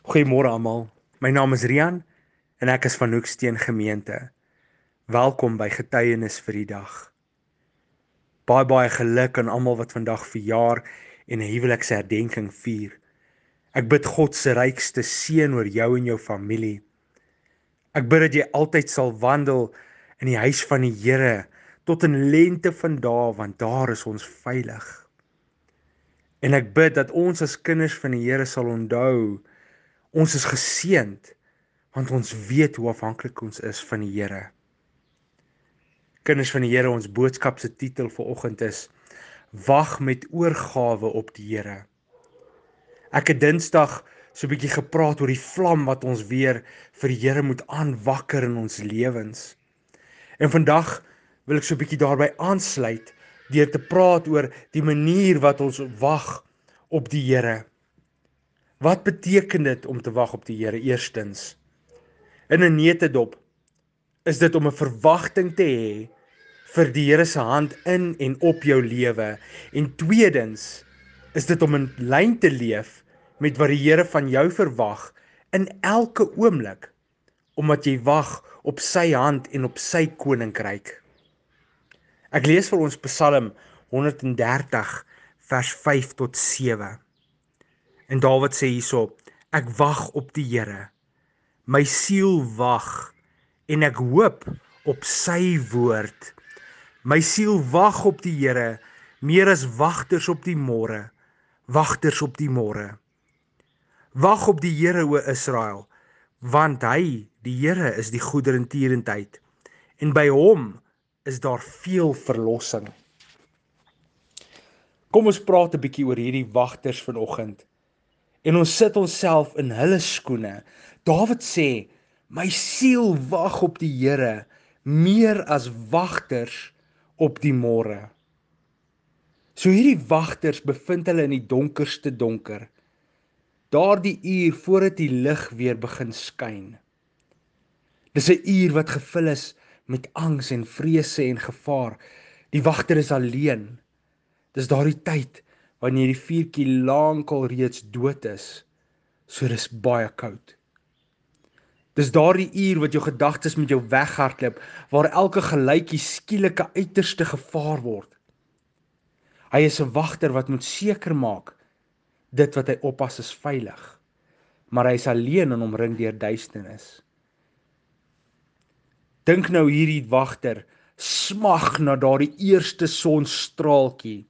Goeiemôre almal. My naam is Rian en ek is van Hoeksteen Gemeente. Welkom by Getuienis vir die dag. Baie baie geluk aan almal wat vandag verjaar en 'n huweliksherdenking vier. Ek bid God se rykste seën oor jou en jou familie. Ek bid dat jy altyd sal wandel in die huis van die Here tot in lente van dae want daar is ons veilig. En ek bid dat ons as kinders van die Here sal onthou Ons is geseënd want ons weet hoe afhanklik ons is van die Here. Kinders van die Here, ons boodskap se titel vir oggend is Wag met oorgawe op die Here. Ek het Dinsdag so 'n bietjie gepraat oor die vlam wat ons weer vir die Here moet aanwakker in ons lewens. En vandag wil ek so 'n bietjie daarbey aansluit deur te praat oor die manier wat ons wag op die Here. Wat beteken dit om te wag op die Here eerstens? In 'n netedop is dit om 'n verwagting te hê vir die Here se hand in en op jou lewe en tweedens is dit om in lyn te leef met wat die Here van jou verwag in elke oomblik omdat jy wag op sy hand en op sy koninkryk. Ek lees vir ons Psalm 130 vers 5 tot 7. En Dawid sê hierso: Ek wag op die Here. My siel wag en ek hoop op sy woord. My siel wag op die Here meer as wagters op die môre. Wagters op die môre. Wag op die Here o Israel, want hy, die Here is die goederentierendheid en by hom is daar veel verlossing. Kom ons praat 'n bietjie oor hierdie wagters vanoggend en ons sit onsself in hulle skoene. Dawid sê, "My siel wag op die Here meer as wagters op die môre." So hierdie wagters bevind hulle in die donkerste donker. Daardie uur voordat die lig weer begin skyn. Dis 'n uur wat gevul is met angs en vrese en gevaar. Die wagter is alleen. Dis daardie tyd wanneer die vuurtjie lankal reeds dood is. So dis baie koud. Dis daardie uur wat jou gedagtes met jou weghardloop waar elke geluidjie skielike uiterste gevaar word. Hy is 'n wagter wat moet seker maak dit wat hy oppas is veilig. Maar hy is alleen en omring deur duisternis. Dink nou hierdie wagter smag na daardie eerste sonstraaltjie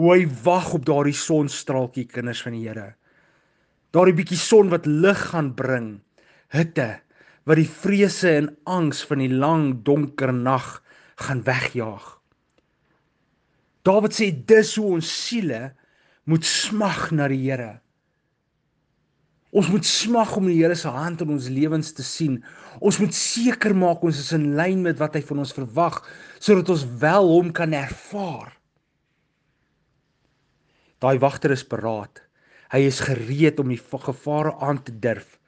hoe hy wag op daardie sonstraaltjie kinders van die Here. Daardie bietjie son wat lig gaan bring, hitte wat die vrese en angs van die lang donker nag gaan wegjaag. Dawid sê dis hoe ons siele moet smag na die Here. Ons moet smag om die Here se hand in ons lewens te sien. Ons moet seker maak ons is in lyn met wat hy van ons verwag sodat ons wel hom kan ervaar. Daai wagter is paraat. Hy is gereed om die gevare aan te durf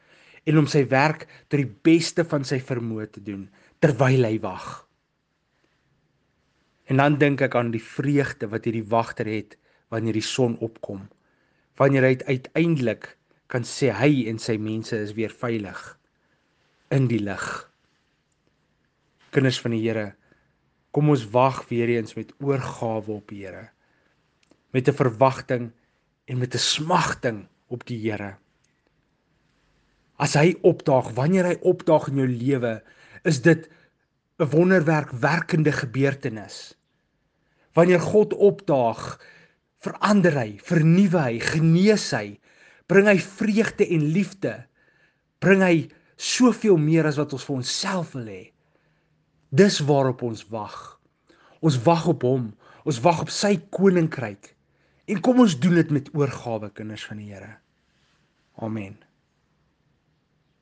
en om sy werk tot die beste van sy vermoë te doen terwyl hy wag. En dan dink ek aan die vreugde wat hierdie wagter het wanneer die son opkom. Wanneer hy uiteindelik kan sê hy en sy mense is weer veilig in die lig. Kinders van die Here, kom ons wag weer eens met oorgawe op die Here met 'n verwagting en met 'n smagting op die Here. As hy opdaag, wanneer hy opdaag in jou lewe, is dit 'n wonderwerk werkende gebeurtenis. Wanneer God opdaag, verander hy, vernuwe hy, genees hy, bring hy vreugde en liefde, bring hy soveel meer as wat ons vir onsself wil hê. Dis waarop ons wag. Ons wag op hom. Ons wag op sy koninkryk. En kom ons doen dit met oorgawe kinders van die Here. Amen.